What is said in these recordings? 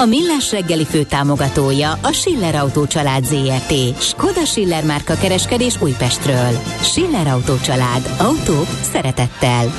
A Millás reggeli fő támogatója a Schiller Autó család ZRT. Skoda Schiller márka kereskedés Újpestről. Schiller Autó család. Autók szeretettel.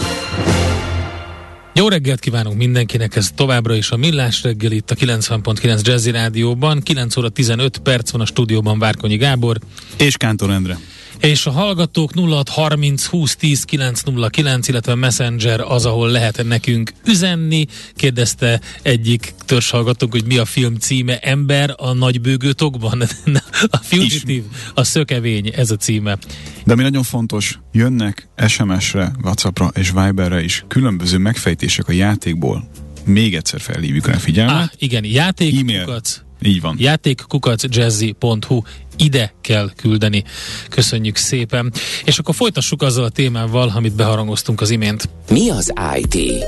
Jó reggelt kívánunk mindenkinek, ez továbbra is a Millás reggel itt a 90.9 Jazzy Rádióban. 9 óra 15 perc van a stúdióban Várkonyi Gábor. És Kántor Endre. És a hallgatók 0630 20 10 909, illetve Messenger az, ahol lehet nekünk üzenni. Kérdezte egyik hallgatók, hogy mi a film címe Ember a nagybőgő tokban. a Fugitive, a szökevény, ez a címe. De mi nagyon fontos, jönnek SMS-re, Whatsappra és Viberre is különböző megfejtések a játékból. Még egyszer felhívjuk rá figyelmet. Ah, igen, játék, e így van. Játékkukacjazzy.hu ide kell küldeni. Köszönjük szépen. És akkor folytassuk azzal a témával, amit beharangoztunk az imént. Mi az IT?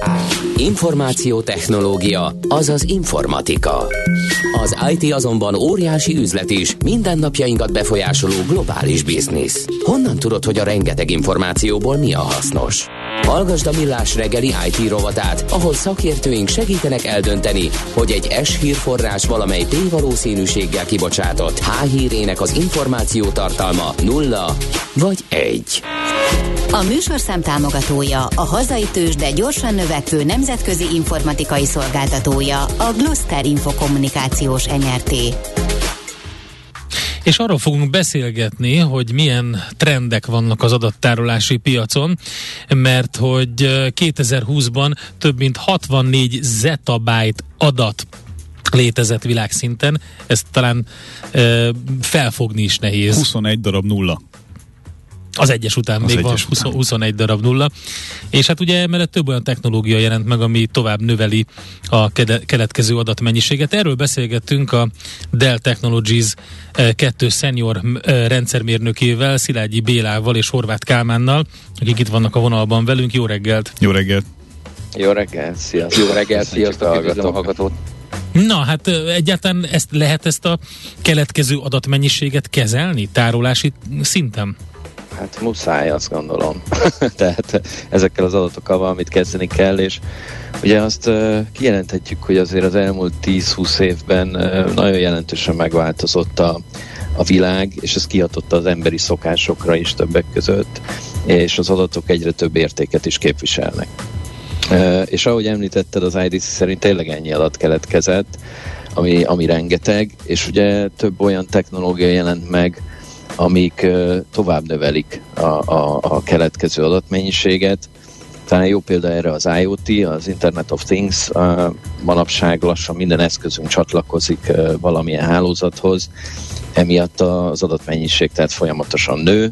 Információtechnológia, azaz informatika. Az IT azonban óriási üzlet is, mindennapjainkat befolyásoló globális biznisz. Honnan tudod, hogy a rengeteg információból mi a hasznos? Hallgasd a Millás reggeli IT rovatát, ahol szakértőink segítenek eldönteni, hogy egy S hírforrás valamely P valószínűséggel kibocsátott H hírének az információ tartalma nulla vagy egy. A műsorszám támogatója, a hazai tős, de gyorsan növekvő nemzetközi informatikai szolgáltatója, a Gloster Infokommunikációs NRT. És arról fogunk beszélgetni, hogy milyen trendek vannak az adattárolási piacon, mert hogy 2020-ban több mint 64 zettabyte adat létezett világszinten, ezt talán ö, felfogni is nehéz. 21 darab nulla. Az egyes után az még van 20, 21 darab nulla. És hát ugye emellett több olyan technológia jelent meg, ami tovább növeli a keletkező adatmennyiséget. Erről beszélgettünk a Dell Technologies kettő senior rendszermérnökével, Szilágyi Bélával és Horváth Kálmánnal, akik itt vannak a vonalban velünk. Jó reggelt! Jó reggelt! Jó reggelt! Sziasztok! Jó reggelt! Sziasztok! Hallgatók! Na, hát egyáltalán ezt lehet ezt a keletkező adatmennyiséget kezelni tárolási szinten? Hát muszáj, azt gondolom. Tehát ezekkel az adatokkal valamit kezdeni kell, és ugye azt uh, kijelenthetjük, hogy azért az elmúlt 10-20 évben uh, nagyon jelentősen megváltozott a, a világ, és ez kihatott az emberi szokásokra is többek között, és az adatok egyre több értéket is képviselnek. Uh, és ahogy említetted, az IDC szerint tényleg ennyi adat keletkezett, ami, ami rengeteg, és ugye több olyan technológia jelent meg, amik tovább növelik a, a, a keletkező adatmennyiséget. Talán jó példa erre az IoT, az Internet of Things, manapság lassan minden eszközünk csatlakozik valamilyen hálózathoz, emiatt az adatmennyiség tehát folyamatosan nő,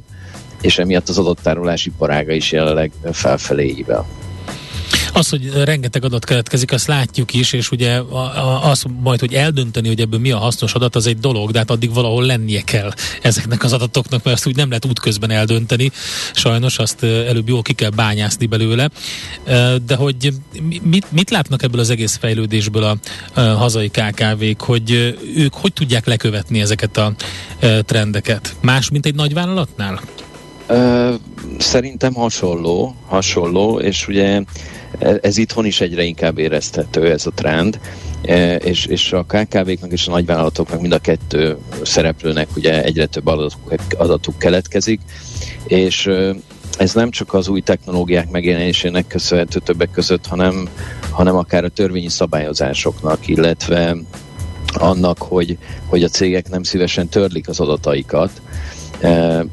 és emiatt az adattárolási parága is jelenleg felfelé ível. Az, hogy rengeteg adat keletkezik, azt látjuk is, és ugye az majd, hogy eldönteni, hogy ebből mi a hasznos adat, az egy dolog, de hát addig valahol lennie kell ezeknek az adatoknak, mert azt úgy nem lehet útközben eldönteni. Sajnos azt előbb jól ki kell bányászni belőle. De hogy mit, mit látnak ebből az egész fejlődésből a, a hazai KKV-k, hogy ők hogy tudják lekövetni ezeket a trendeket? Más, mint egy nagyvállalatnál? Szerintem hasonló, hasonló, és ugye ez itthon is egyre inkább éreztető ez a trend, e, és, és a KKV-knak és a nagyvállalatoknak mind a kettő szereplőnek ugye egyre több adatuk, adatuk keletkezik, és ez nem csak az új technológiák megjelenésének köszönhető többek között, hanem, hanem akár a törvényi szabályozásoknak, illetve annak, hogy, hogy a cégek nem szívesen törlik az adataikat,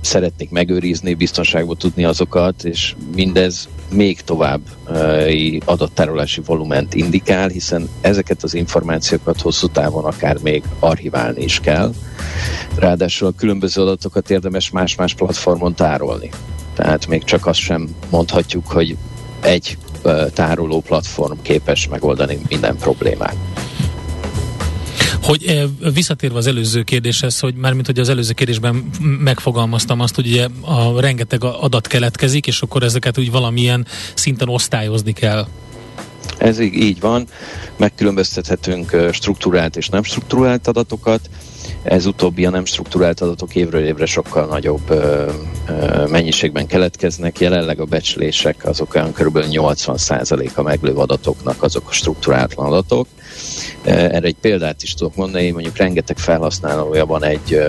szeretnék megőrizni, biztonságban tudni azokat, és mindez még tovább adattárolási volument indikál, hiszen ezeket az információkat hosszú távon akár még archiválni is kell. Ráadásul a különböző adatokat érdemes más-más platformon tárolni. Tehát még csak azt sem mondhatjuk, hogy egy tároló platform képes megoldani minden problémát. Hogy visszatérve az előző kérdéshez, hogy mármint hogy az előző kérdésben megfogalmaztam azt, hogy ugye a rengeteg adat keletkezik, és akkor ezeket úgy valamilyen szinten osztályozni kell. Ez így, így van. Megkülönböztethetünk struktúrált és nem struktúrált adatokat. Ez utóbbi a nem struktúrált adatok évről évre sokkal nagyobb ö, ö, mennyiségben keletkeznek. Jelenleg a becslések azok olyan kb. 80% a meglévő adatoknak azok a struktúrálatlan adatok. Erre egy példát is tudok mondani, mondjuk rengeteg felhasználója van egy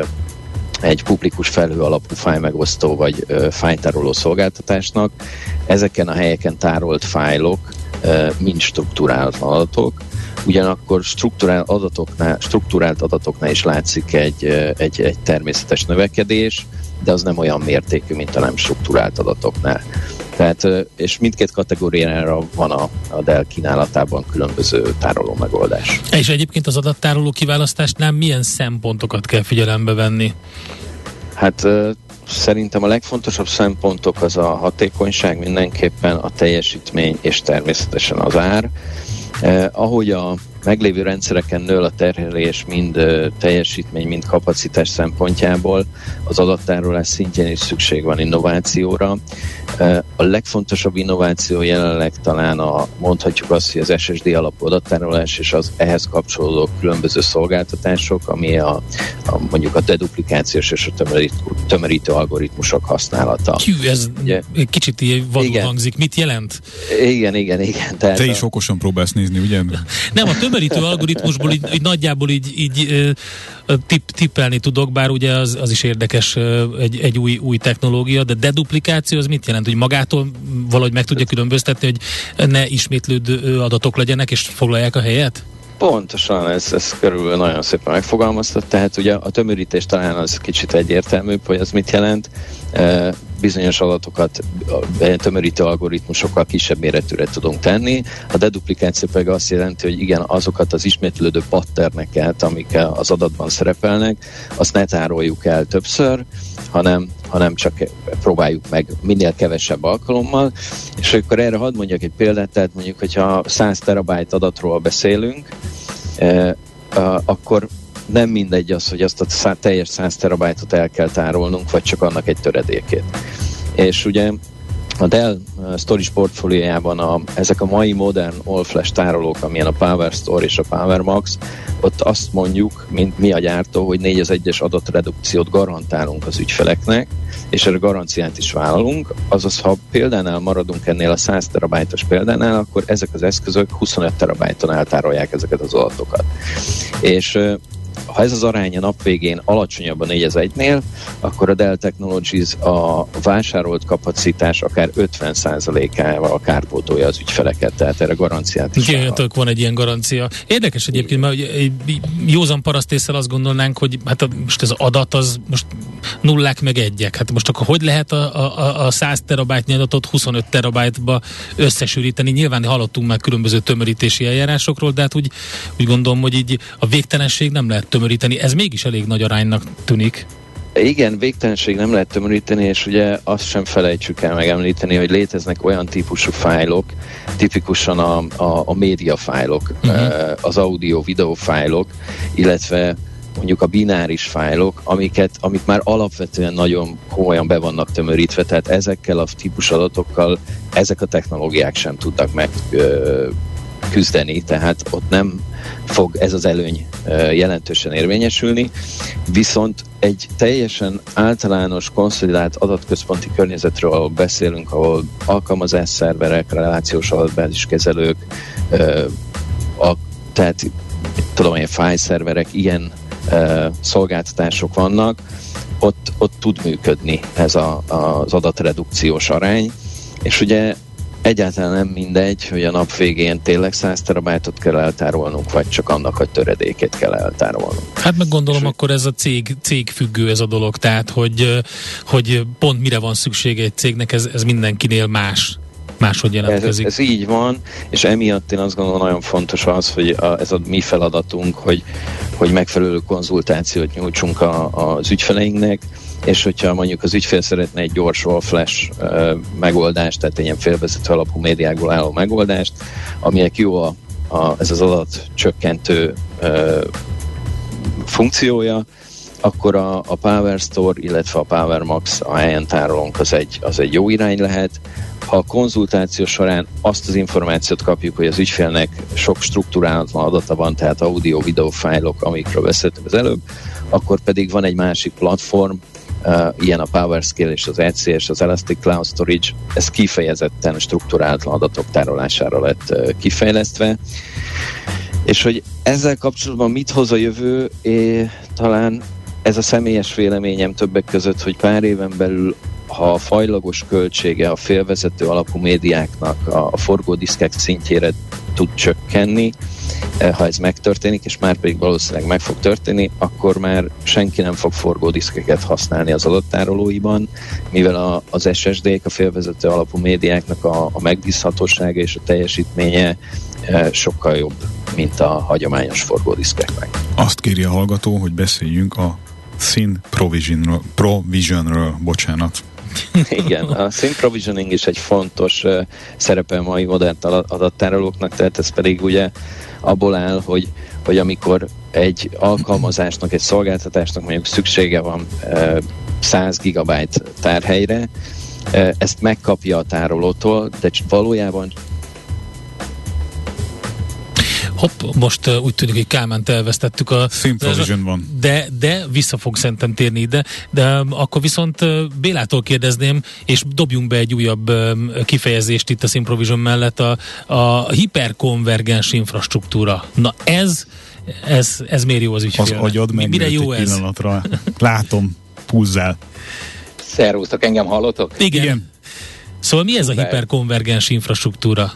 egy publikus felhő alapú fájmegosztó vagy fájtároló szolgáltatásnak. Ezeken a helyeken tárolt fájlok mind struktúrált adatok, ugyanakkor struktúrált adatoknál, struktúrált adatoknál is látszik egy, egy, egy természetes növekedés, de az nem olyan mértékű, mint a nem struktúrált adatoknál. Tehát, és mindkét kategóriára van a, a Dell kínálatában különböző tároló megoldás. És egyébként az adattároló kiválasztásnál milyen szempontokat kell figyelembe venni? Hát szerintem a legfontosabb szempontok az a hatékonyság, mindenképpen a teljesítmény és természetesen az ár. Eh, ahogy a meglévő rendszereken nő a terhelés mind teljesítmény, mind kapacitás szempontjából, az adattárolás szintjén is szükség van innovációra. A legfontosabb innováció jelenleg talán a, mondhatjuk azt, hogy az SSD alapú adattárolás és az ehhez kapcsolódó különböző szolgáltatások, ami a, a mondjuk a deduplikációs és a tömörítő, tömörítő algoritmusok használata. Hű, ez Ugye? kicsit ilyen vadul hangzik. Mit jelent? Igen, igen, igen. Tehát Te is a... okosan próbálsz nézni, ugye? Nem, a tömörítő algoritmusból így, így nagyjából így, így tipp, tippelni tudok, bár ugye az, az is érdekes egy, egy új, új technológia, de deduplikáció az mit jelent? Hogy magától valahogy meg tudja különböztetni, hogy ne ismétlődő adatok legyenek, és foglalják a helyet? Pontosan, ez, ez körülbelül nagyon szépen megfogalmaztat, tehát ugye a tömörítés talán az kicsit egyértelműbb, hogy az mit jelent. Bizonyos adatokat tömörítő algoritmusokkal kisebb méretűre tudunk tenni. A deduplikáció pedig azt jelenti, hogy igen, azokat az ismétlődő patterneket, amik az adatban szerepelnek, azt ne tároljuk el többször, hanem, hanem csak próbáljuk meg minél kevesebb alkalommal. És akkor erre hadd mondjak egy példát, tehát mondjuk, hogyha 100 terabájt adatról beszélünk, akkor nem mindegy az, hogy azt a szá- teljes 100 terabájtot el kell tárolnunk, vagy csak annak egy töredékét. És ugye a Dell Storage portfóliójában a, ezek a mai modern all-flash tárolók, amilyen a Power Store és a Power Max, ott azt mondjuk, mint mi a gyártó, hogy 4 az egyes adatredukciót garantálunk az ügyfeleknek, és erre garanciát is vállalunk, azaz ha példánál maradunk ennél a 100 terabájtos példánál, akkor ezek az eszközök 25 terabájton eltárolják ezeket az adatokat. És ha ez az arány a nap végén alacsonyabb a 4 az 1-nél, akkor a Dell Technologies a vásárolt kapacitás akár 50%-ával kárpótolja az ügyfeleket, tehát erre garanciát is Igen, van egy ilyen garancia. Érdekes egyébként, mert józan parasztéssel azt gondolnánk, hogy hát a, most ez az adat az most nullák meg egyek. Hát most akkor hogy lehet a, a, a 100 terabájtnyi adatot 25 terabájtba összesűríteni? Nyilván hallottunk már különböző tömörítési eljárásokról, de hát úgy, úgy gondolom, hogy így a végtelenség nem lehet tömöríteni. Ez mégis elég nagy aránynak tűnik. Igen, végtelenség nem lehet tömöríteni, és ugye azt sem felejtsük el megemlíteni, hogy léteznek olyan típusú fájlok, tipikusan a, a, a média fájlok, uh-huh. az audio-videó fájlok, illetve mondjuk a bináris fájlok, amiket, amik már alapvetően nagyon komolyan be vannak tömörítve, tehát ezekkel a típus adatokkal ezek a technológiák sem tudnak meg ö, küzdeni, tehát ott nem fog ez az előny jelentősen érvényesülni, viszont egy teljesen általános, konszolidált adatközponti környezetről, beszélünk, ahol alkalmazás szerverek, relációs adatbáziskezelők, a, tehát tudom, ilyen fájszerverek, ilyen szolgáltatások vannak, ott, ott tud működni ez a, az adatredukciós arány, és ugye egyáltalán nem mindegy, hogy a nap végén tényleg 100 terabájtot kell eltárolnunk, vagy csak annak a töredékét kell eltárolnunk. Hát meg gondolom, És akkor ez a cég, cég függő ez a dolog, tehát hogy, hogy pont mire van szüksége egy cégnek, ez, ez mindenkinél más máshogy jelentkezik. Ez, ez így van, és emiatt én azt gondolom nagyon fontos az, hogy a, ez a mi feladatunk, hogy, hogy megfelelő konzultációt nyújtsunk a, az ügyfeleinknek, és hogyha mondjuk az ügyfél szeretne egy gyors all-flash uh, megoldást, tehát egy ilyen félvezető alapú médiákból álló megoldást, aminek jó a, a, ez az adat csökkentő uh, funkciója, akkor a, a Power Store, illetve a Power Max, a helyen tárolónk az egy, az egy jó irány lehet. Ha a konzultáció során azt az információt kapjuk, hogy az ügyfélnek sok struktúrálatlan adata van, tehát audio, videó fájlok, amikről beszéltünk az előbb, akkor pedig van egy másik platform, uh, ilyen a PowerScale és az ECS, az Elastic Cloud Storage, ez kifejezetten struktúrálatlan adatok tárolására lett uh, kifejlesztve. És hogy ezzel kapcsolatban mit hoz a jövő, é, talán ez a személyes véleményem többek között, hogy pár éven belül ha a fajlagos költsége a félvezető alapú médiáknak a, forgódiszkek szintjére tud csökkenni, e, ha ez megtörténik, és már pedig valószínűleg meg fog történni, akkor már senki nem fog forgódiszkeket használni az adattárolóiban, mivel a, az SSD-k, a félvezető alapú médiáknak a, a megbízhatósága és a teljesítménye e, sokkal jobb, mint a hagyományos forgódiszkeknek. Azt kéri a hallgató, hogy beszéljünk a Thin Provisionről, provisionről bocsánat. Igen, a sync provisioning is egy fontos uh, szerepe a mai modern adattárolóknak, tehát ez pedig ugye abból áll, hogy, hogy amikor egy alkalmazásnak, egy szolgáltatásnak mondjuk szüksége van uh, 100 gigabyte tárhelyre, ezt megkapja a tárolótól, de valójában Hopp, most uh, úgy tűnik, hogy Kálmánt elvesztettük a... Provision van. De, de vissza fog szerintem térni ide, de um, akkor viszont uh, Bélától kérdezném, és dobjunk be egy újabb um, kifejezést itt a Synprovision mellett, a, a hiperkonvergens infrastruktúra. Na ez, ez, ez miért jó az ügyfélnek? Az agyad meg Mire jó egy ez? pillanatra. Látom, púzzál. Szervusztok, engem hallotok? Igen. Igen. Szóval mi ez a hiperkonvergens infrastruktúra?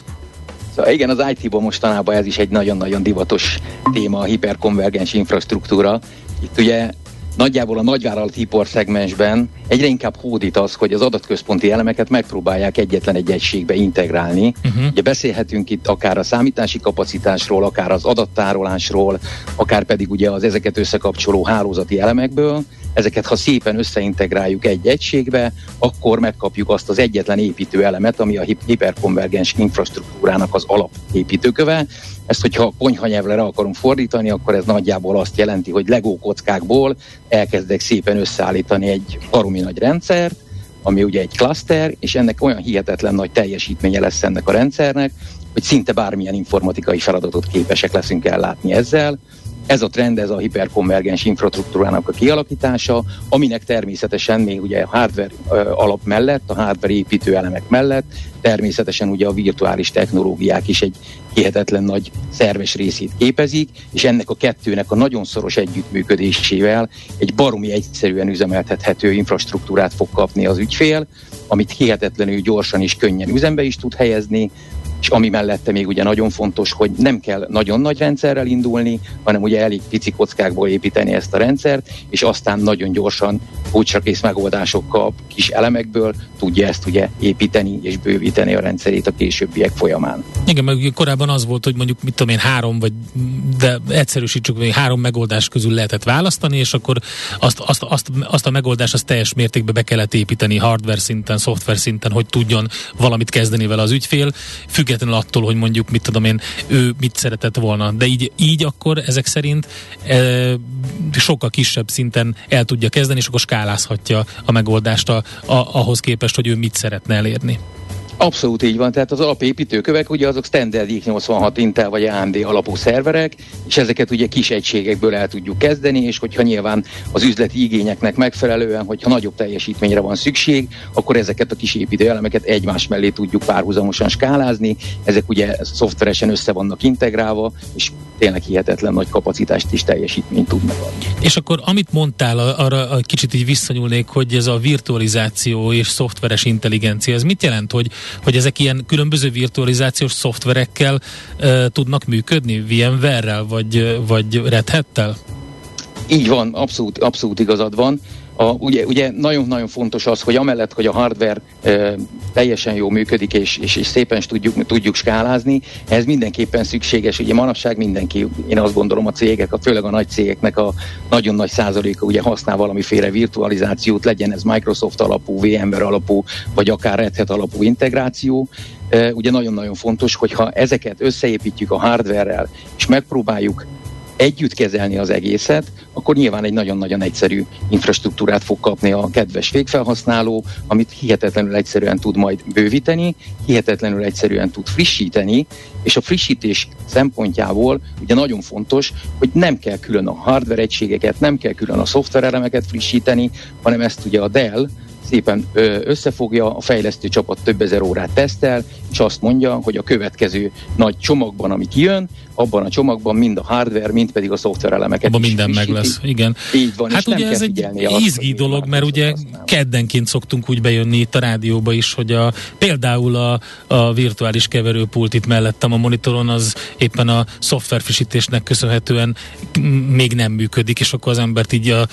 Szóval igen, az IT-ban mostanában ez is egy nagyon-nagyon divatos téma, a hiperkonvergens infrastruktúra. Itt ugye nagyjából a nagyvállalat ipar szegmensben egyre inkább hódít az, hogy az adatközponti elemeket megpróbálják egyetlen egy egységbe integrálni. Uh-huh. Ugye beszélhetünk itt akár a számítási kapacitásról, akár az adattárolásról, akár pedig ugye az ezeket összekapcsoló hálózati elemekből. Ezeket, ha szépen összeintegráljuk egy egységbe, akkor megkapjuk azt az egyetlen építő elemet, ami a hiperkonvergens infrastruktúrának az alapépítőköve. Ezt, hogyha konyhanyelvre akarunk fordítani, akkor ez nagyjából azt jelenti, hogy legó kockákból elkezdek szépen összeállítani egy baromi nagy rendszert, ami ugye egy klaszter, és ennek olyan hihetetlen nagy teljesítménye lesz ennek a rendszernek, hogy szinte bármilyen informatikai feladatot képesek leszünk ellátni ezzel, ez a trend, ez a hiperkonvergens infrastruktúrának a kialakítása, aminek természetesen még ugye a hardware alap mellett, a hardware építő elemek mellett, természetesen ugye a virtuális technológiák is egy hihetetlen nagy szerves részét képezik, és ennek a kettőnek a nagyon szoros együttműködésével egy baromi egyszerűen üzemeltethető infrastruktúrát fog kapni az ügyfél, amit hihetetlenül gyorsan és könnyen üzembe is tud helyezni, és ami mellette még ugye nagyon fontos, hogy nem kell nagyon nagy rendszerrel indulni, hanem ugye elég pici kockákból építeni ezt a rendszert, és aztán nagyon gyorsan kész megoldásokkal, kis elemekből tudja ezt ugye építeni és bővíteni a rendszerét a későbbiek folyamán. Igen, meg korábban az volt, hogy mondjuk mit tudom én három, vagy de egyszerűsítsük, hogy három megoldás közül lehetett választani, és akkor azt, azt, azt, azt a megoldást azt teljes mértékben be kellett építeni hardware szinten, szoftver szinten, hogy tudjon valamit kezdeni vele az ügyfél, függ függetlenül attól, hogy mondjuk mit tudom én, ő mit szeretett volna. De így, így akkor ezek szerint e, sokkal kisebb szinten el tudja kezdeni, és akkor skálázhatja a megoldást a, a, ahhoz képest, hogy ő mit szeretne elérni. Abszolút így van, tehát az alapépítőkövek ugye azok standard x86 Intel vagy AMD alapú szerverek, és ezeket ugye kis egységekből el tudjuk kezdeni, és hogyha nyilván az üzleti igényeknek megfelelően, hogyha nagyobb teljesítményre van szükség, akkor ezeket a kis építőelemeket egymás mellé tudjuk párhuzamosan skálázni, ezek ugye szoftveresen össze vannak integrálva, és tényleg hihetetlen nagy kapacitást és teljesítményt tudnak adni. És akkor amit mondtál, arra kicsit így visszanyúlnék, hogy ez a virtualizáció és szoftveres intelligencia, ez mit jelent, hogy hogy ezek ilyen különböző virtualizációs szoftverekkel uh, tudnak működni, VMware-rel vagy, vagy Red Hat-tel? Így van, abszolút, abszolút igazad van. A, ugye, ugye nagyon-nagyon fontos az, hogy amellett, hogy a hardware e, teljesen jó működik, és, és, és szépen tudjuk, tudjuk skálázni, ez mindenképpen szükséges. Ugye manapság mindenki, én azt gondolom a cégek, a, főleg a nagy cégeknek a nagyon nagy százaléka ugye használ valamiféle virtualizációt, legyen ez Microsoft alapú, VMware alapú, vagy akár Red Hat alapú integráció. E, ugye nagyon-nagyon fontos, hogyha ezeket összeépítjük a hardware-rel, és megpróbáljuk együtt kezelni az egészet, akkor nyilván egy nagyon-nagyon egyszerű infrastruktúrát fog kapni a kedves végfelhasználó, amit hihetetlenül egyszerűen tud majd bővíteni, hihetetlenül egyszerűen tud frissíteni, és a frissítés szempontjából ugye nagyon fontos, hogy nem kell külön a hardware egységeket, nem kell külön a szoftverelemeket frissíteni, hanem ezt ugye a Dell szépen összefogja, a fejlesztő csapat több ezer órát tesztel, és azt mondja, hogy a következő nagy csomagban, ami kijön, abban a csomagban mind a hardware, mind pedig a szoftverelemeket Abban minden meg lesz, igen. Így van, hát ugye ez egy izgi azt, dolog, mert ugye keddenként szoktunk úgy bejönni itt a rádióba is, hogy a, például a, a virtuális keverőpult itt mellettem a monitoron, az éppen a szoftverfrissítésnek köszönhetően még nem működik, és akkor az embert így a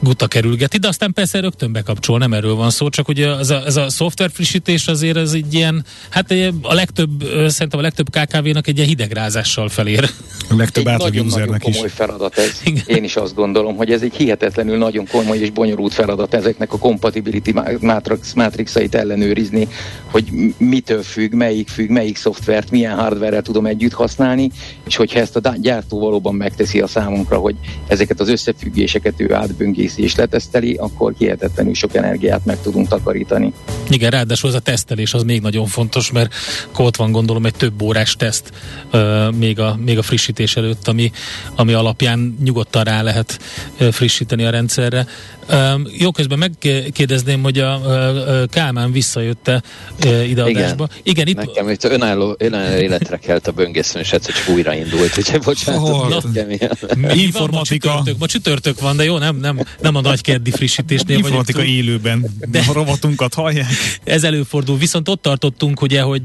guta kerülgeti, de aztán persze rögtön bekapcsol, nem erről van szó, csak ugye ez a, ez a szoftverfrissítés azért ez egy ilyen, hát a legtöbb, szerintem a legtöbb KKV-nak egy ilyen hidegrázással fel felér. A legtöbb átlag usernek is. komoly feladat ez. Igen. Én is azt gondolom, hogy ez egy hihetetlenül nagyon komoly és bonyolult feladat ezeknek a compatibility matrix, matrixait ellenőrizni, hogy mitől függ, melyik függ, melyik szoftvert, milyen hardware tudom együtt használni, és hogyha ezt a gyártó valóban megteszi a számunkra, hogy ezeket az összefüggéseket ő átböngészi és leteszteli, akkor hihetetlenül sok energiát meg tudunk takarítani. Igen, ráadásul az a tesztelés az még nagyon fontos, mert ott van gondolom egy több órás teszt uh, még a még a frissítés előtt, ami, ami alapján nyugodtan rá lehet frissíteni a rendszerre. Jó, közben megkérdezném, hogy a Kálmán visszajött-e ide Igen. adásba. Igen, itt... Nekem itt önálló, önálló életre kelt a böngészőn, és egyszer csak újraindult, úgyhogy bocsánat. Oh, informatika. Ma, ma csütörtök van, de jó, nem, nem, nem a nagy keddi frissítésnél Informatika vagyok. élőben. De a robotunkat hallják. Ez előfordul. Viszont ott tartottunk, ugye, hogy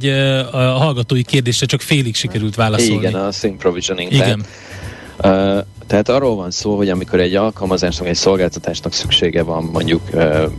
a hallgatói kérdésre csak félig sikerült válaszolni. Igen, a sync provisioning. Igen. Tehát, uh, tehát arról van szó, hogy amikor egy alkalmazásnak, egy szolgáltatásnak szüksége van mondjuk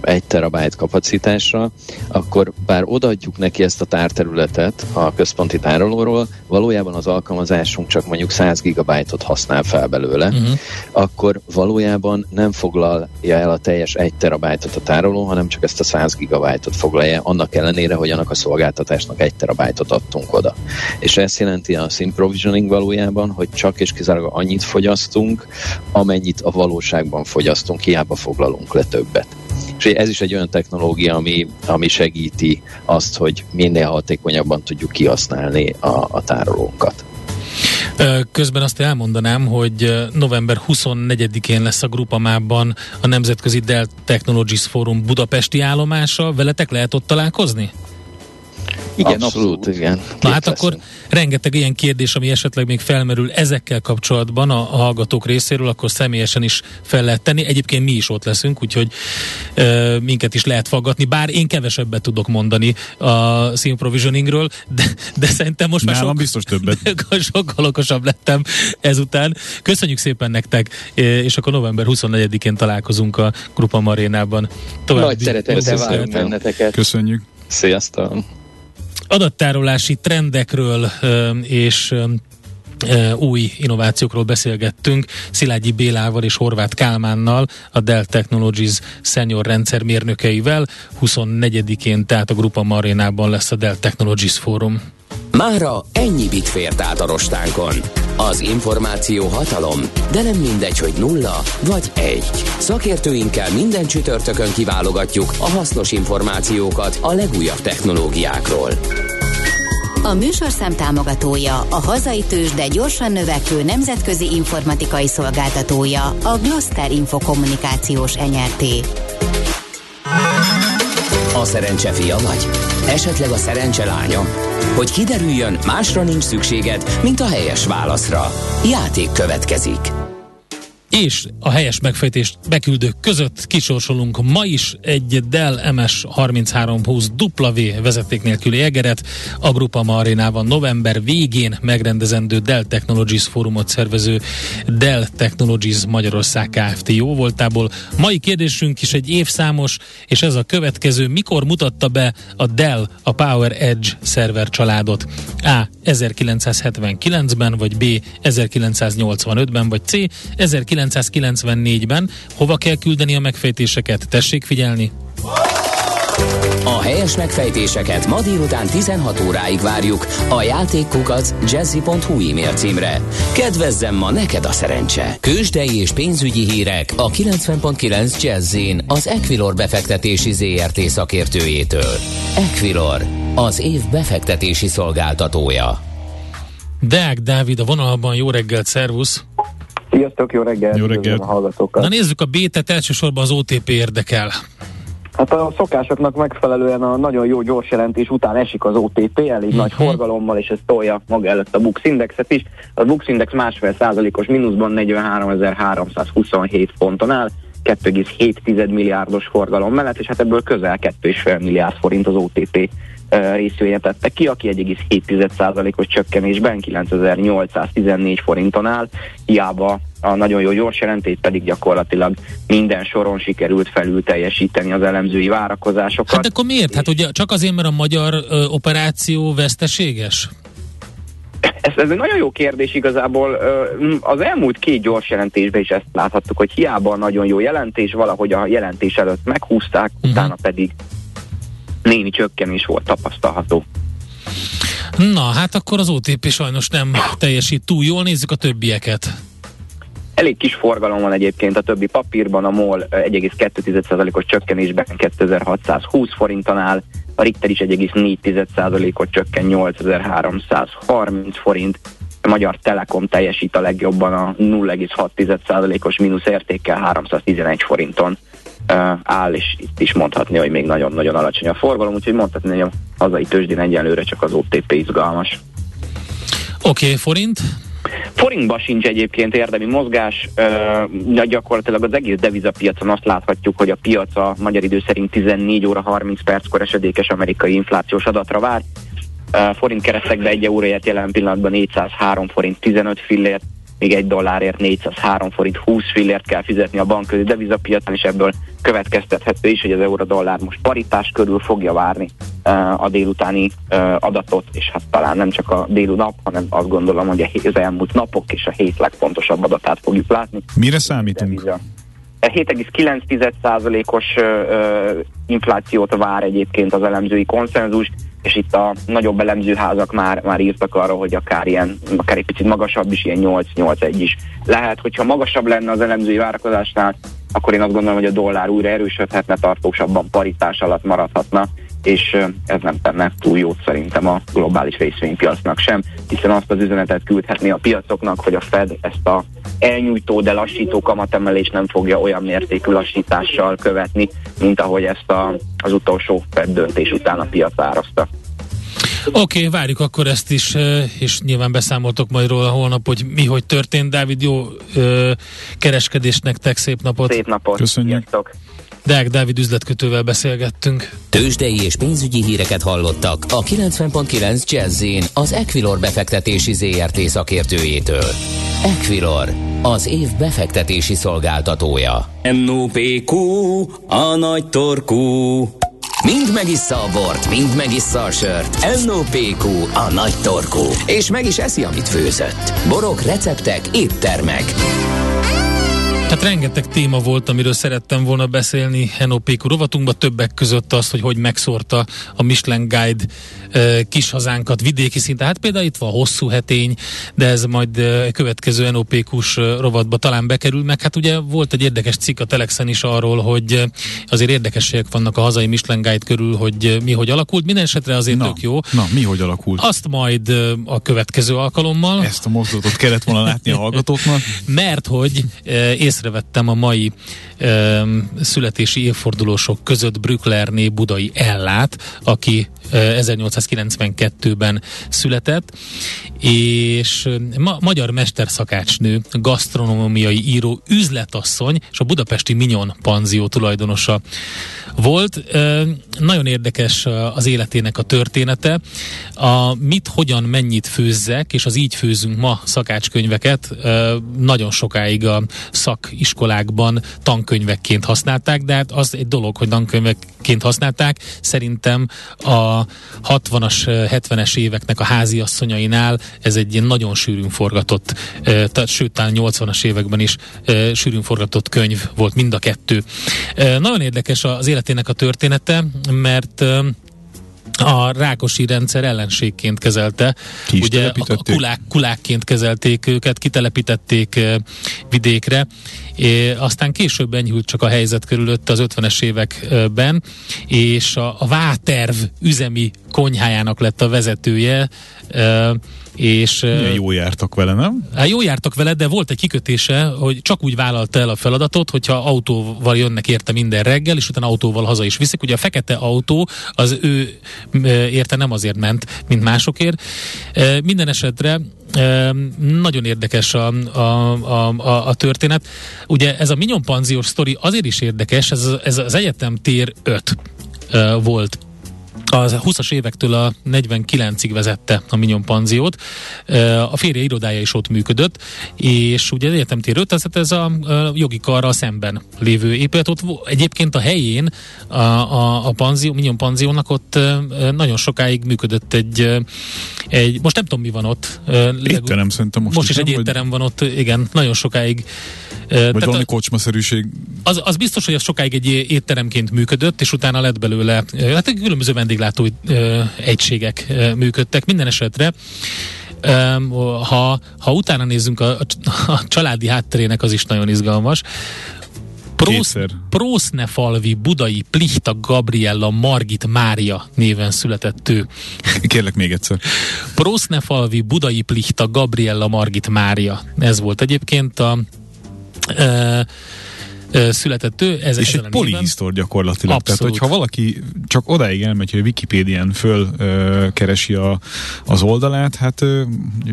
egy terabájt kapacitásra, akkor bár odaadjuk neki ezt a tárterületet a központi tárolóról, valójában az alkalmazásunk csak mondjuk 100 gigabájtot használ fel belőle, uh-huh. akkor valójában nem foglalja el a teljes egy terabájtot a tároló, hanem csak ezt a 100 gigabájtot foglalja, annak ellenére, hogy annak a szolgáltatásnak egy terabájtot adtunk oda. És ez jelenti a SIM provisioning valójában, hogy csak és kizárólag annyit fogyasztunk, fogyasztunk, amennyit a valóságban fogyasztunk, hiába foglalunk le többet. És ez is egy olyan technológia, ami, ami segíti azt, hogy minél hatékonyabban tudjuk kihasználni a, a tárolónkat. Közben azt elmondanám, hogy november 24-én lesz a Grupamában a Nemzetközi Dell Technologies Forum budapesti állomása. Veletek lehet ott találkozni? Igen, abszolút, abszolút. igen. Na hát akkor rengeteg ilyen kérdés, ami esetleg még felmerül ezekkel kapcsolatban a, a hallgatók részéről, akkor személyesen is fel lehet tenni. Egyébként mi is ott leszünk, úgyhogy e, minket is lehet faggatni, bár én kevesebbet tudok mondani a Sim Provisioningről, de, de szerintem most már sok, biztos többet. sokkal okosabb lettem ezután. Köszönjük szépen nektek, és akkor november 24-én találkozunk a Grupa Marénában. További Nagy szeretettel várunk benneteket. Köszönjük. Sziasztok! Adattárolási trendekről és új innovációkról beszélgettünk Szilágyi Bélával és Horváth Kálmánnal, a Dell Technologies senior rendszermérnökeivel. 24-én, tehát a Grupa Marénában lesz a Dell Technologies Forum. Mára ennyi bit fért át a rostánkon. Az információ hatalom, de nem mindegy, hogy nulla vagy egy. Szakértőinkkel minden csütörtökön kiválogatjuk a hasznos információkat a legújabb technológiákról. A műsorszám támogatója, a hazai tős, de gyorsan növekvő nemzetközi informatikai szolgáltatója, a Gloster Infokommunikációs Enyerté. A szerencse fia vagy? Esetleg a szerencse lánya? Hogy kiderüljön, másra nincs szükséged, mint a helyes válaszra. Játék következik és a helyes megfejtést beküldők között kisorsolunk ma is egy Dell MS 3320 W vezeték nélküli egeret. A Grupa Marinában november végén megrendezendő Dell Technologies fórumot szervező Dell Technologies Magyarország Kft. jó voltából. Mai kérdésünk is egy évszámos, és ez a következő. Mikor mutatta be a Dell a Power Edge szerver családot? A. 1979-ben, vagy B. 1985-ben, vagy C. 1994-ben. Hova kell küldeni a megfejtéseket? Tessék figyelni! A helyes megfejtéseket ma délután 16 óráig várjuk a játékkukac jazzy.hu e-mail címre. Kedvezzem ma neked a szerencse! Kősdei és pénzügyi hírek a 90.9 Jazzin az Equilor befektetési ZRT szakértőjétől. Equilor, az év befektetési szolgáltatója. Deák Dávid a vonalban, jó reggelt, szervusz! Sziasztok, jó reggelt! Jó reggelt. A hallgatókat. Na nézzük a B-et, elsősorban az OTP érdekel. Hát a szokásoknak megfelelően a nagyon jó gyors jelentés után esik az OTP, elég uh-huh. nagy forgalommal, és ez tolja maga előtt a Bux Indexet is. A Bux Index másfél százalékos mínuszban 43.327 ponton áll, 2,7 milliárdos forgalom mellett, és hát ebből közel 2,5 milliárd forint az OTP részvénye tette ki, aki 1,7%-os csökkenésben 9814 forinton áll, hiába a nagyon jó gyors jelentés pedig gyakorlatilag minden soron sikerült felül teljesíteni az elemzői várakozásokat. Hát akkor miért? Hát ugye csak azért, mert a magyar ö, operáció veszteséges? Ez, ez egy nagyon jó kérdés igazából. Az elmúlt két gyors jelentésben is ezt láthattuk, hogy hiába a nagyon jó jelentés, valahogy a jelentés előtt meghúzták, uh-huh. utána pedig némi csökkenés volt tapasztalható. Na, hát akkor az OTP sajnos nem teljesít túl jól, nézzük a többieket. Elég kis forgalom van egyébként a többi papírban, a MOL ö, 1,2%-os csökkenésben 2620 forinton áll, a Richter is 1,4%-ot csökken 8330 forint, a Magyar Telekom teljesít a legjobban a 0,6%-os mínusz értékkel 311 forinton uh, áll, és itt is mondhatni, hogy még nagyon-nagyon alacsony a forgalom, úgyhogy mondhatni, hogy a hazai tőzsdén egyelőre csak az OTP izgalmas. Oké, okay, forint? Forintban sincs egyébként érdemi mozgás, uh, gyakorlatilag az egész devizapiacon azt láthatjuk, hogy a piac a magyar idő szerint 14 óra 30 perckor esedékes amerikai inflációs adatra vár. Forint keresztekbe egy euróért jelen pillanatban 403 forint 15 fillért, még egy dollárért 403 forint 20 fillért kell fizetni a bankközi devizapiacon, és ebből következtethető is, hogy az euró-dollár most paritás körül fogja várni a délutáni adatot, és hát talán nem csak a délu nap, hanem azt gondolom, hogy az elmúlt napok és a hét legfontosabb adatát fogjuk látni. Mire számítunk? Deviza. 7,9%-os ö, ö, inflációt vár egyébként az elemzői konszenzus, és itt a nagyobb elemzőházak már, már írtak arra, hogy akár ilyen, akár egy picit magasabb is, ilyen 8-8-1 is lehet. Hogyha magasabb lenne az elemzői várakozásnál, akkor én azt gondolom, hogy a dollár újra erősödhetne, tartósabban paritás alatt maradhatna, és ez nem tenne túl jót szerintem a globális részvénypiacnak sem, hiszen azt az üzenetet küldhetné a piacoknak, hogy a Fed ezt a elnyújtó, de lassító kamatemelést nem fogja olyan mértékű lassítással követni, mint ahogy ezt a, az utolsó Fed döntés után a piac árazta. Oké, okay, várjuk akkor ezt is, és nyilván beszámoltok majd róla holnap, hogy mi hogy történt. Dávid, jó ö, kereskedés nektek, szép napot! Szép napot! Köszönjük. Sziasztok. Deák Dávid üzletkötővel beszélgettünk. Tőzsdei és pénzügyi híreket hallottak a 90.9 Jazzin az Equilor befektetési ZRT szakértőjétől. Equilor, az év befektetési szolgáltatója. NOPQ, a nagy torkú. Mind megissza a bort, mind megissza a sört. NOPQ, a nagy torkú. És meg is eszi, amit főzött. Borok, receptek, éttermek. Hát rengeteg téma volt, amiről szerettem volna beszélni NOPQ rovatunkban, többek között az, hogy hogy megszórta a Michelin Guide e, kis hazánkat vidéki szinten. Hát például itt van hosszú hetény, de ez majd e, következő NOPQ-s rovatba talán bekerül, meg hát ugye volt egy érdekes cikk a Telexen is arról, hogy azért érdekességek vannak a hazai Michelin Guide körül, hogy mi hogy alakult. Minden esetre azért Na, tök jó. na, mi hogy alakult? Azt majd a következő alkalommal. Ezt a mozdulatot kellett volna látni a hallgatóknak. Mert hogy e, észrevettem a mai e, születési évfordulósok között Brücklerné Budai Ellát, aki 1892-ben született, és ma, magyar mesterszakácsnő, gasztronómiai író, üzletasszony, és a budapesti Minyon panzió tulajdonosa volt. Nagyon érdekes az életének a története. A mit, hogyan, mennyit főzzek, és az így főzünk ma szakácskönyveket nagyon sokáig a szakiskolákban tankönyvekként használták, de hát az egy dolog, hogy tankönyvekként használták. Szerintem a a 60-as, 70-es éveknek a háziasszonyainál ez egy ilyen nagyon sűrűn forgatott, tehát sőt, talán 80-as években is sűrűn forgatott könyv volt mind a kettő. Nagyon érdekes az életének a története, mert a rákosi rendszer ellenségként kezelte. Ki Ugye a kulák, kulákként kezelték őket, kitelepítették vidékre. É, aztán később enyhült csak a helyzet körülött az 50-es években, és a, a Váterv üzemi konyhájának lett a vezetője, és, Milyen jó jártak vele, nem? Hát jó jártak vele, de volt egy kikötése, hogy csak úgy vállalta el a feladatot, hogyha autóval jönnek érte minden reggel, és utána autóval haza is viszik. Ugye a fekete autó az ő érte nem azért ment, mint másokért. Minden esetre nagyon érdekes a, a, a, a, a történet. Ugye ez a Mignon Panziós sztori azért is érdekes, ez, ez az egyetem tér 5 volt az 20-as évektől a 49-ig vezette a Mignon Panziót. A férje irodája is ott működött, és ugye egyetemtér 5, ez, ez a, jogi karra szemben lévő épület. Ott egyébként a helyén a, a, a panzió, Mignon Panziónak ott nagyon sokáig működött egy, egy most nem tudom mi van ott. Étterem szerintem most. Most is, is egy étterem vagy... van ott, igen, nagyon sokáig. Vagy valami kocsmaszerűség. Az, az biztos, hogy az sokáig egy étteremként működött, és utána lett belőle, hát különböző vendéglátó egységek működtek. Minden esetre ha, ha utána nézzünk a, a családi hátterének, az is nagyon izgalmas. Prósznefalvi Budai Plichta Gabriella Margit Mária néven született ő. Kérlek még egyszer. Prósznefalvi Budai Plichta Gabriella Margit Mária. Ez volt egyébként a e, született ő. Ez és egy polihisztor gyakorlatilag. Abszolút. Tehát, hogyha valaki csak odáig elmegy, hogy a Wikipédián föl ö, keresi a, az oldalát, hát ö,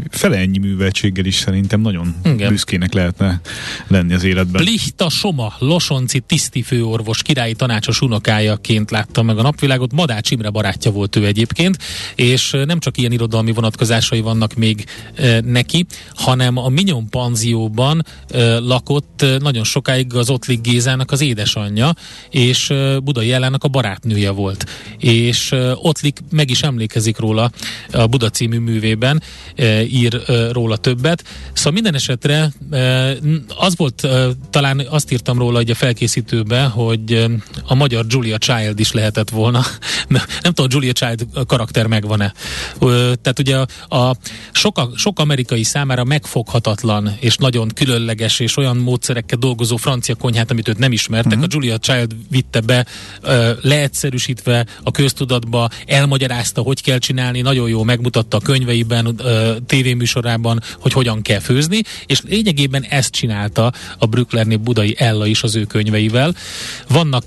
fele ennyi műveltséggel is szerintem nagyon Igen. büszkének lehetne lenni az életben. Plihta Soma, Losonci tisztifőorvos királyi tanácsos unokájaként látta meg a napvilágot. Madács Imre barátja volt ő egyébként, és nem csak ilyen irodalmi vonatkozásai vannak még e, neki, hanem a Minyon panzióban e, lakott e, nagyon sokáig az ott Ottlik Gézának az édesanyja, és Budai Jellának a barátnője volt. És Ottlik meg is emlékezik róla a Buda című művében, ír róla többet. Szóval minden esetre az volt, talán azt írtam róla hogy a felkészítőbe, hogy a magyar Julia Child is lehetett volna. Nem tudom, Julia Child karakter megvan-e. Tehát ugye a, a sok, sok amerikai számára megfoghatatlan és nagyon különleges és olyan módszerekkel dolgozó francia konyha konyhát, amit őt nem ismertek. Uh-huh. A Julia Child vitte be, leegyszerűsítve a köztudatba, elmagyarázta, hogy kell csinálni, nagyon jó megmutatta a könyveiben, tévéműsorában, hogy hogyan kell főzni, és lényegében ezt csinálta a Brücklerné Budai Ella is az ő könyveivel. Vannak,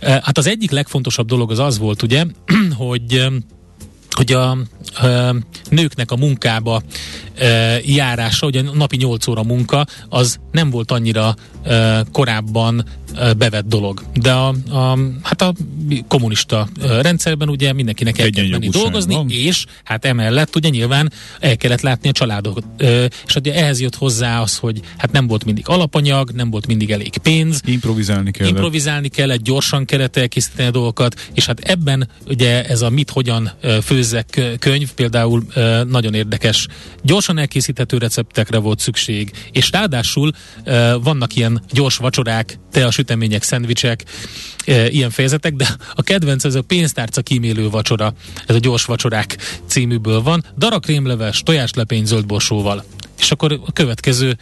hát az egyik legfontosabb dolog az az volt, ugye, hogy hogy a nőknek a munkába járása, ugye a napi 8 óra munka, az nem volt annyira korábban bevett dolog. De a, a, hát a kommunista rendszerben ugye mindenkinek el kell menni dolgozni, van. és hát emellett ugye nyilván el kellett látni a családot. Ö, és ugye ehhez jött hozzá az, hogy hát nem volt mindig alapanyag, nem volt mindig elég pénz. Improvizálni kellett. Improvizálni kellett, gyorsan kellett elkészíteni a dolgokat, és hát ebben ugye ez a mit hogyan főzzek könyv például nagyon érdekes. Gyorsan elkészíthető receptekre volt szükség, és ráadásul vannak ilyen gyors vacsorák, te szendvicsek, ilyen fejezetek, de a kedvenc ez a pénztárca kímélő vacsora, ez a gyors vacsorák címűből van, darakrémleves, tojáslepény zöldborsóval. És akkor a következő,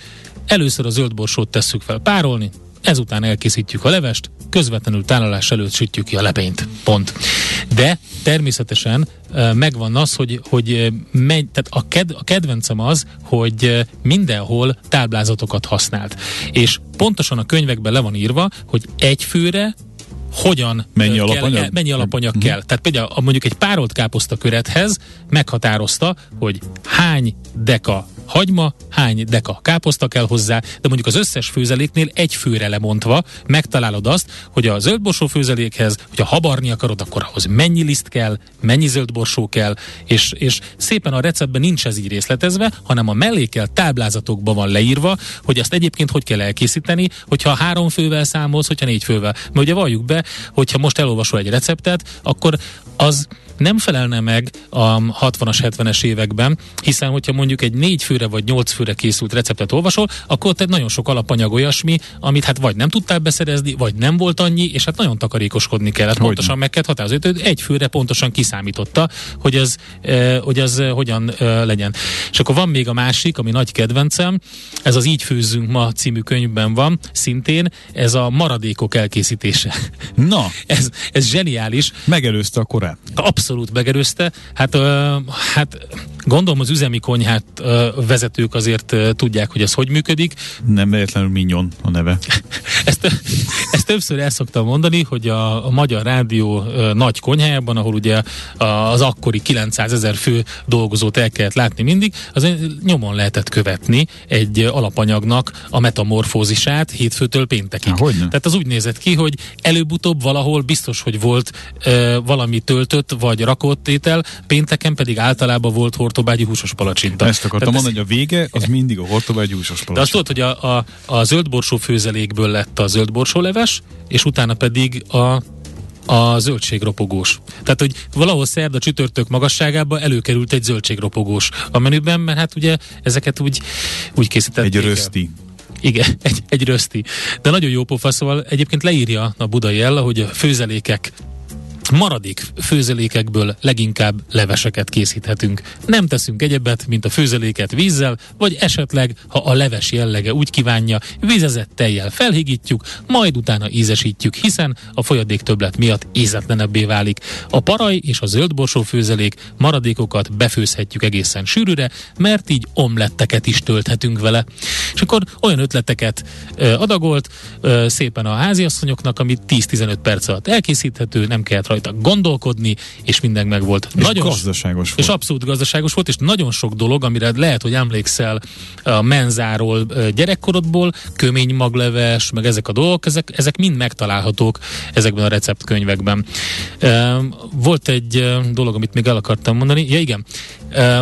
először a zöldborsót tesszük fel. Párolni, ezután elkészítjük a levest, közvetlenül tálalás előtt sütjük ki a lepényt. Pont. De természetesen megvan az, hogy, hogy megy, tehát a, ked, a kedvencem az, hogy mindenhol táblázatokat használt. És pontosan a könyvekben le van írva, hogy egy főre hogyan mennyi kell, alapanyag, mennyi alapanyag uh-huh. kell. Tehát például mondjuk egy párolt káposzta körethez meghatározta, hogy hány deka hagyma, hány deka káposzta kell hozzá, de mondjuk az összes főzeléknél egy főre lemondva megtalálod azt, hogy a zöldborsó főzelékhez, hogyha habarni akarod, akkor ahhoz mennyi liszt kell, mennyi zöldborsó kell, és, és szépen a receptben nincs ez így részletezve, hanem a mellékel táblázatokban van leírva, hogy ezt egyébként hogy kell elkészíteni, hogyha három fővel számolsz, hogyha négy fővel. Mert ugye valljuk be, hogyha most elolvasol egy receptet, akkor az nem felelne meg a 60-as, 70-es években, hiszen hogyha mondjuk egy négy főre vagy nyolc főre készült receptet olvasol, akkor egy nagyon sok alapanyag olyasmi, amit hát vagy nem tudtál beszerezni, vagy nem volt annyi, és hát nagyon takarékoskodni kellett. Hogy pontosan meg kellett határozni. Egy főre pontosan kiszámította, hogy ez, eh, hogy ez eh, hogyan eh, legyen. És akkor van még a másik, ami nagy kedvencem, ez az Így főzzünk ma című könyvben van, szintén ez a maradékok elkészítése. Na! ez, ez zseniális. Megelőzte a korát. Abszolút megelőzte. Hát, uh, hát gondolom az üzemi konyhát vezetők azért tudják, hogy ez hogy működik. Nem véletlenül Mignon a neve. ezt, ezt többször el szoktam mondani, hogy a, a Magyar Rádió nagy konyhájában, ahol ugye az akkori 900 ezer fő dolgozót el kellett látni mindig, az nyomon lehetett követni egy alapanyagnak a metamorfózisát hétfőtől péntekig. Há, Tehát az úgy nézett ki, hogy előbb-utóbb valahol biztos, hogy volt uh, valami töltött vagy rakott étel, pénteken pedig általában volt hortobágyi húsos palacsinta. Ezt akartam Tehát mondani, hogy a vége az mindig a hortobágyi húsos palacsinta. De azt tudod, hogy a, a, a zöldborsó főzelékből lett a zöldborsó leves, és utána pedig a a zöldségropogós. Tehát, hogy valahol szerda csütörtök magasságában előkerült egy zöldségropogós a menüben, mert hát ugye ezeket úgy, úgy készítették. Egy röszti. Igen, egy, egy röszti. De nagyon jó pofa, szóval egyébként leírja a budai ella, hogy a főzelékek maradék főzelékekből leginkább leveseket készíthetünk. Nem teszünk egyebet, mint a főzeléket vízzel, vagy esetleg, ha a leves jellege úgy kívánja, vízezett tejjel felhigítjuk, majd utána ízesítjük, hiszen a folyadék többlet miatt ízetlenebbé válik. A paraj és a zöldborsó főzelék maradékokat befőzhetjük egészen sűrűre, mert így omletteket is tölthetünk vele. És akkor olyan ötleteket adagolt szépen a háziasszonyoknak, ami 10-15 perc alatt elkészíthető, nem kellett rajta gondolkodni, és minden meg volt. És nagyon gazdaságos volt. És abszolút gazdaságos volt, és nagyon sok dolog, amire lehet, hogy emlékszel a menzáról gyerekkorodból, kömény magleves, meg ezek a dolgok, ezek, ezek mind megtalálhatók ezekben a receptkönyvekben. Volt egy dolog, amit még el akartam mondani. Ja igen,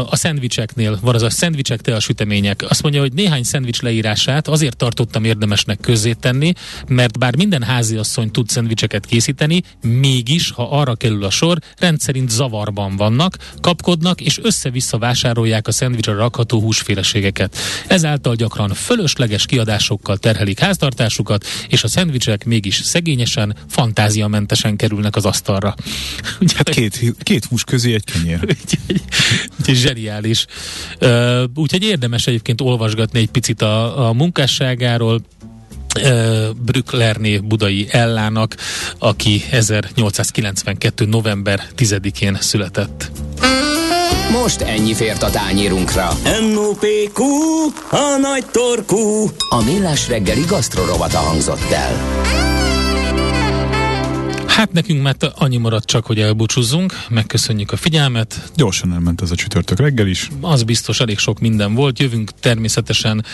a szendvicseknél van az a szendvicsek, te a sütemények. Azt mondja, hogy néhány szendvics leírását azért tartottam érdemesnek tenni, mert bár minden háziasszony tud szendvicseket készíteni, mégis, ha arra kerül a sor, rendszerint zavarban vannak, kapkodnak és össze-vissza vásárolják a szendvicsre rakható húsféleségeket. Ezáltal gyakran fölösleges kiadásokkal terhelik háztartásukat, és a szendvicsek mégis szegényesen, fantáziamentesen kerülnek az asztalra. hát két, két hús közé egy kenyér. Úgyhogy zseniális. Úgyhogy érdemes egyébként olvasgatni egy picit a, a munkásságáról, Brücklerné budai Ellának, aki 1892. november 10-én született. Most ennyi fért a tányírunkra. M.O.P.Q. A nagy torkú. A millás reggeli gasztrorovata hangzott el. Hát nekünk mert annyi maradt csak, hogy elbúcsúzzunk, megköszönjük a figyelmet. Gyorsan elment ez a csütörtök reggel is. Az biztos, elég sok minden volt. Jövünk természetesen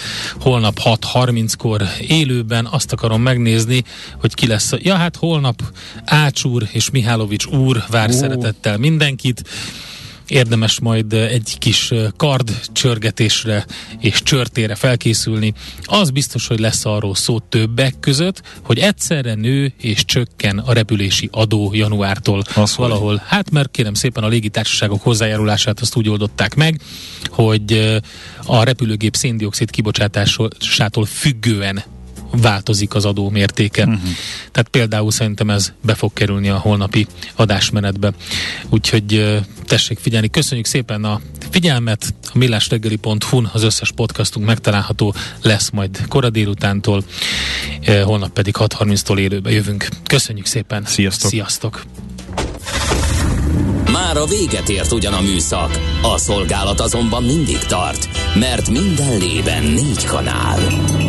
holnap 6.30-kor élőben. Azt akarom megnézni, hogy ki lesz. Ja, hát holnap Ács úr és Mihálovics úr vár Ó. szeretettel mindenkit érdemes majd egy kis kard csörgetésre és csörtére felkészülni. Az biztos, hogy lesz arról szó többek között, hogy egyszerre nő és csökken a repülési adó januártól az valahol. Hogy? Hát mert kérem szépen a légitársaságok hozzájárulását azt úgy oldották meg, hogy a repülőgép széndiokszid kibocsátásától függően változik az adó mértéke. Uh-huh. Tehát például szerintem ez be fog kerülni a holnapi adásmenetbe. Úgyhogy tessék figyelni. Köszönjük szépen a figyelmet. A millásreggeli.hu-n az összes podcastunk megtalálható lesz majd kora délutántól, holnap pedig 6.30-tól élőbe jövünk. Köszönjük szépen. Sziasztok. Sziasztok. Már a véget ért ugyan a műszak, a szolgálat azonban mindig tart, mert minden lében négy kanál.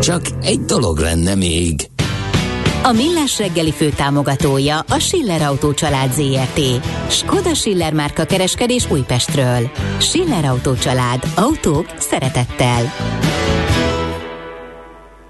Csak egy dolog lenne még. A Millás reggeli fő támogatója a Schiller Autó család ZRT. Skoda Schiller márka kereskedés Újpestről. Schiller Autó család. Autók szeretettel.